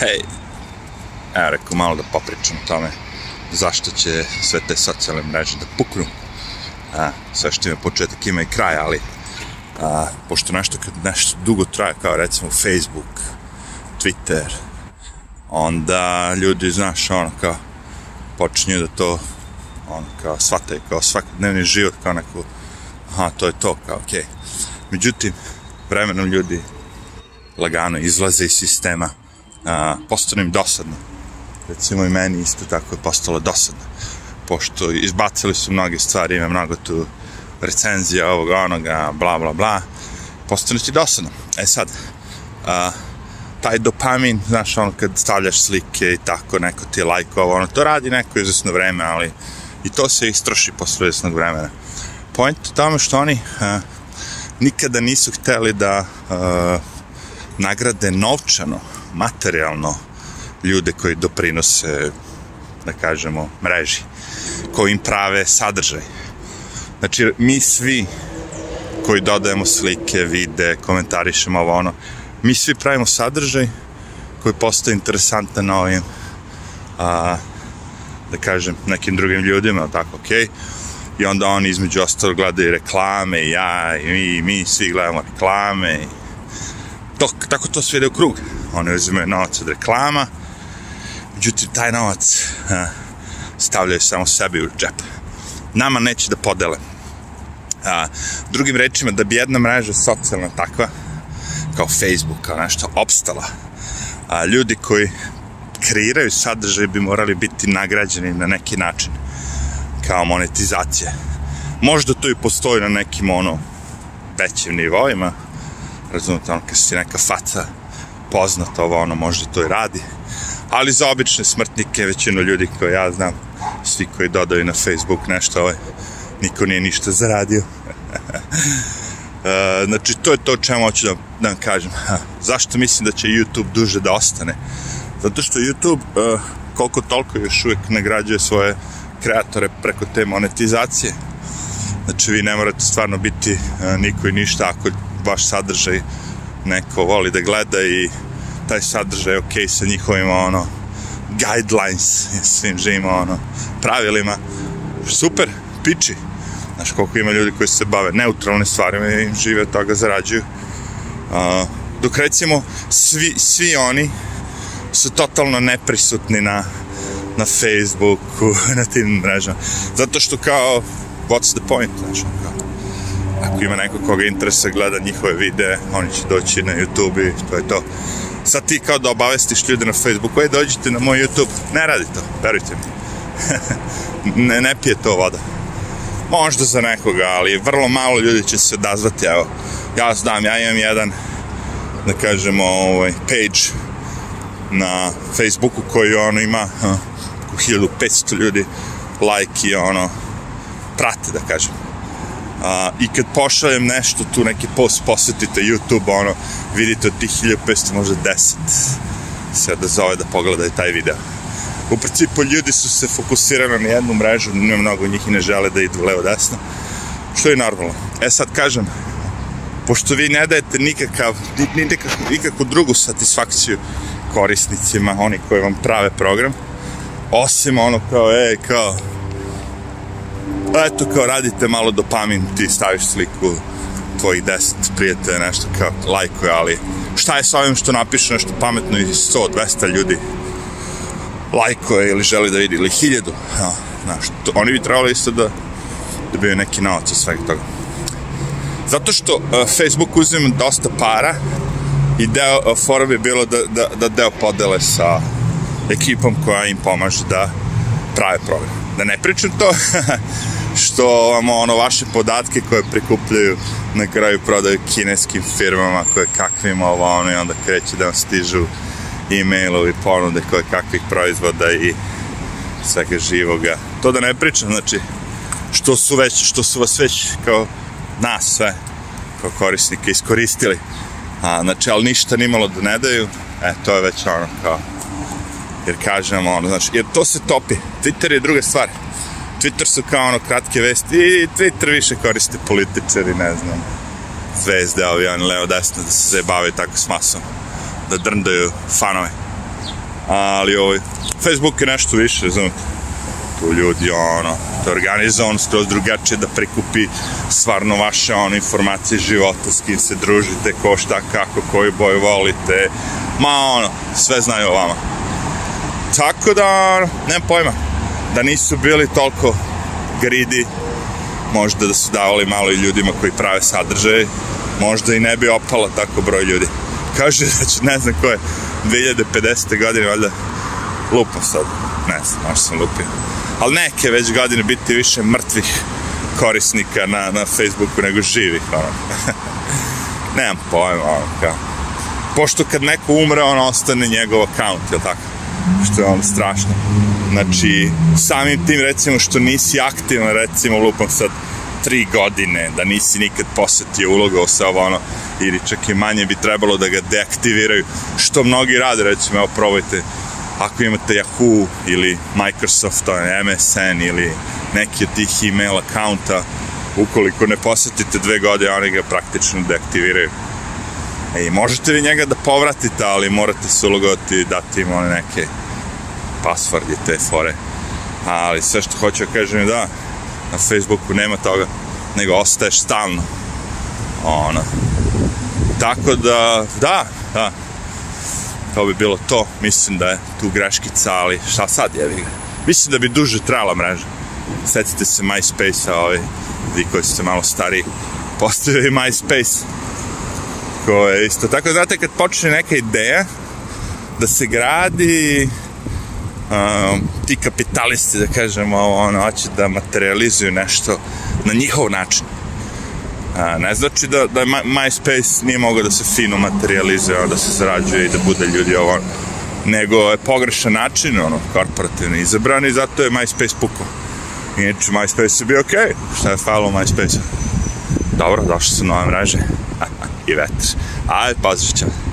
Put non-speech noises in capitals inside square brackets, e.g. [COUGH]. hej, evo rekao, malo da popričam o tome zašto će sve te socijalne mreže da puknu. A, sve što ima početak ima i kraj, ali a, pošto nešto, kad nešto dugo traje, kao recimo Facebook, Twitter, onda ljudi, znaš, ono, kao, počinju da to, ono, kao, shvataju, kao svakodnevni život, kao neko, aha, to je to, kao, okej. Okay. Međutim, vremenom ljudi lagano izlaze iz sistema, a, postanu im dosadna. Recimo i meni isto tako je postalo dosadno, pošto izbacili su mnoge stvari, ima mnogo tu recenzija ovog onoga, bla bla bla, postane ti dosadno. E sad, a, taj dopamin, znaš, ono kad stavljaš slike i tako, neko ti je lajkovo, ono to radi neko izvesno vreme, ali i to se istroši posle izvesnog vremena. Point u tome što oni a, nikada nisu hteli da a, nagrade novčano materijalno ljude koji doprinose, da kažemo, mreži, koji im prave sadržaj. Znači, mi svi koji dodajemo slike, vide, komentarišemo ovo ono, mi svi pravimo sadržaj koji postaje interesantan na ovim, a, da kažem, nekim drugim ljudima, tako, okej. Okay? I onda oni između ostalo gledaju reklame, i ja, i mi, i mi svi gledamo reklame. I to, tako to sve ide u krug. One uzimaju novac od reklama, međutim taj novac a, stavljaju samo sebi u džep. Nama neće da podele. A, drugim rečima, da bi jedna mreža socijalna takva, kao Facebook, kao nešto, opstala, a, ljudi koji kreiraju sadržaj bi morali biti nagrađeni na neki način, kao monetizacija. Možda to i postoji na nekim ono većim nivoima, razumete, ono kad si neka faca poznata, ova ono možda to i radi, ali za obične smrtnike, većinu ljudi koje ja znam, svi koji dodaju na Facebook nešto, ovaj, niko nije ništa zaradio. [LAUGHS] e, znači, to je to čemu hoću da, da vam kažem. Zašto mislim da će YouTube duže da ostane? Zato što YouTube, e, koliko toliko još uvek nagrađuje svoje kreatore preko te monetizacije. Znači, vi ne morate stvarno biti e, niko i ništa ako vaš sadržaj neko voli da gleda i taj sadržaj ok sa njihovim ono guidelines svim živima ono pravilima super, piči znaš koliko ima ljudi koji se bave neutralne stvarima i žive od toga zarađuju uh, dok recimo svi, svi oni su totalno neprisutni na na Facebooku, [LAUGHS] na tim mrežama zato što kao what's the point, znaš kao Ako ima neko koga interesa gleda njihove videe, oni će doći na YouTube i to je to. Sad ti kao da obavestiš ljude na Facebooku, ej dođite na moj YouTube, ne radi to, verujte mi. [LAUGHS] ne, ne pije to voda. Možda za nekoga, ali vrlo malo ljudi će se odazvati, evo. Ja znam, ja imam jedan, da kažemo, ovaj, page na Facebooku koji ono ima uh, 1500 ljudi like i ono prate da kažem A, I kad pošaljem nešto tu, neki post, posetite YouTube, ono, vidite od tih 1500, možda 10 se odazove da pogledaju taj video. U principu ljudi su se fokusirali na jednu mrežu, ne mnogo njih i ne žele da idu levo desno, što je normalno. E sad kažem, pošto vi ne dajete nikakav, nikakvu, nikakvu drugu satisfakciju korisnicima, oni koji vam prave program, osim ono kao, ej, kao, Pa eto, kao radite malo dopamin, ti staviš sliku tvojih deset prijatelja, nešto kao lajkuje, ali šta je sa ovim što napiše nešto pametno i 100-200 ljudi lajkuje ili želi da vidi, ili hiljadu, ja, znaš, to, oni bi trebali isto da dobiju neki novac od svega toga. Zato što uh, Facebook uzima dosta para i deo uh, fora bi bilo da, da, da deo podele sa ekipom koja im pomaže da prave program. Da ne pričam to, [LAUGHS] što vam ono vaše podatke koje prikupljaju na kraju prodaju kineskim firmama koje kakvim ovo ono i onda kreće da vam stižu e-mailovi ponude koje kakvih proizvoda i svega živoga. To da ne pričam, znači, što su već, što su vas već kao nas sve, kao korisnike iskoristili. A, znači, ali ništa nimalo da ne daju, e, to je već ono kao, jer kažem ono, znači, jer to se topi. Twitter je druga stvar Twitter su kao ono kratke vesti i Twitter više koriste političari, ne znam, zvezde, ovi oni levo desno, da se bave tako s masom, da drndaju fanove. Ali ovaj, Facebook je nešto više, razumete. Tu ljudi, ono, to je organizovan skroz drugačije da prikupi stvarno vaše ono, informacije života, s kim se družite, ko šta, kako, koju boju volite, ma ono, sve znaju o vama. Tako da, nemam pojma, da nisu bili toliko gridi, možda da su davali malo i ljudima koji prave sadržaje, možda i ne bi opala tako broj ljudi. Kaže da će, ne znam ko je, 2050. godine, valjda, lupno sad, ne znam, možda sam lupio. Ali neke već godine biti više mrtvih korisnika na, na Facebooku nego živih, ono. [LAUGHS] Nemam pojma, ono, kao. Pošto kad neko umre, on ostane njegov account, jel tako? Što je ono strašno. Znači, samim tim recimo što nisi aktivan, recimo lupam sad tri godine, da nisi nikad posetio ulogao sa ovo ono, ili čak i manje bi trebalo da ga deaktiviraju, što mnogi rade, recimo, evo probajte, ako imate Yahoo ili Microsoft, MSN ili neki od tih email akaunta, ukoliko ne posetite dve godine, oni ga praktično deaktiviraju. E, možete vi njega da povratite, ali morate se ulogovati i dati im one neke password je te fore. Ali sve što hoću da kažem da, na Facebooku nema toga, nego ostaješ stalno. Ono. Tako da, da, da, to bi bilo to. Mislim da je tu greškica, ali šta sad je ga. Mislim da bi duže trajala mreža. Sjetite se MySpace-a, ovi, vi koji ste malo stariji, postavili [LAUGHS] MySpace. Koje isto. Tako, da, znate, kad počne neka ideja, da se gradi um, ti kapitalisti, da kažem, ono, hoće da materializuju nešto na njihov način. A, ne znači da, da MySpace nije mogao da se fino materializuje, da se zarađuje i da bude ljudi ovo, nego je pogrešan način, ono, korporativno izabran i zato je MySpace pukao. Inače, MySpace je bio okej, okay. šta je falilo MySpace-a? Dobro, došli su nove mreže [LAUGHS] i vetar. Ajde, pazit ćemo.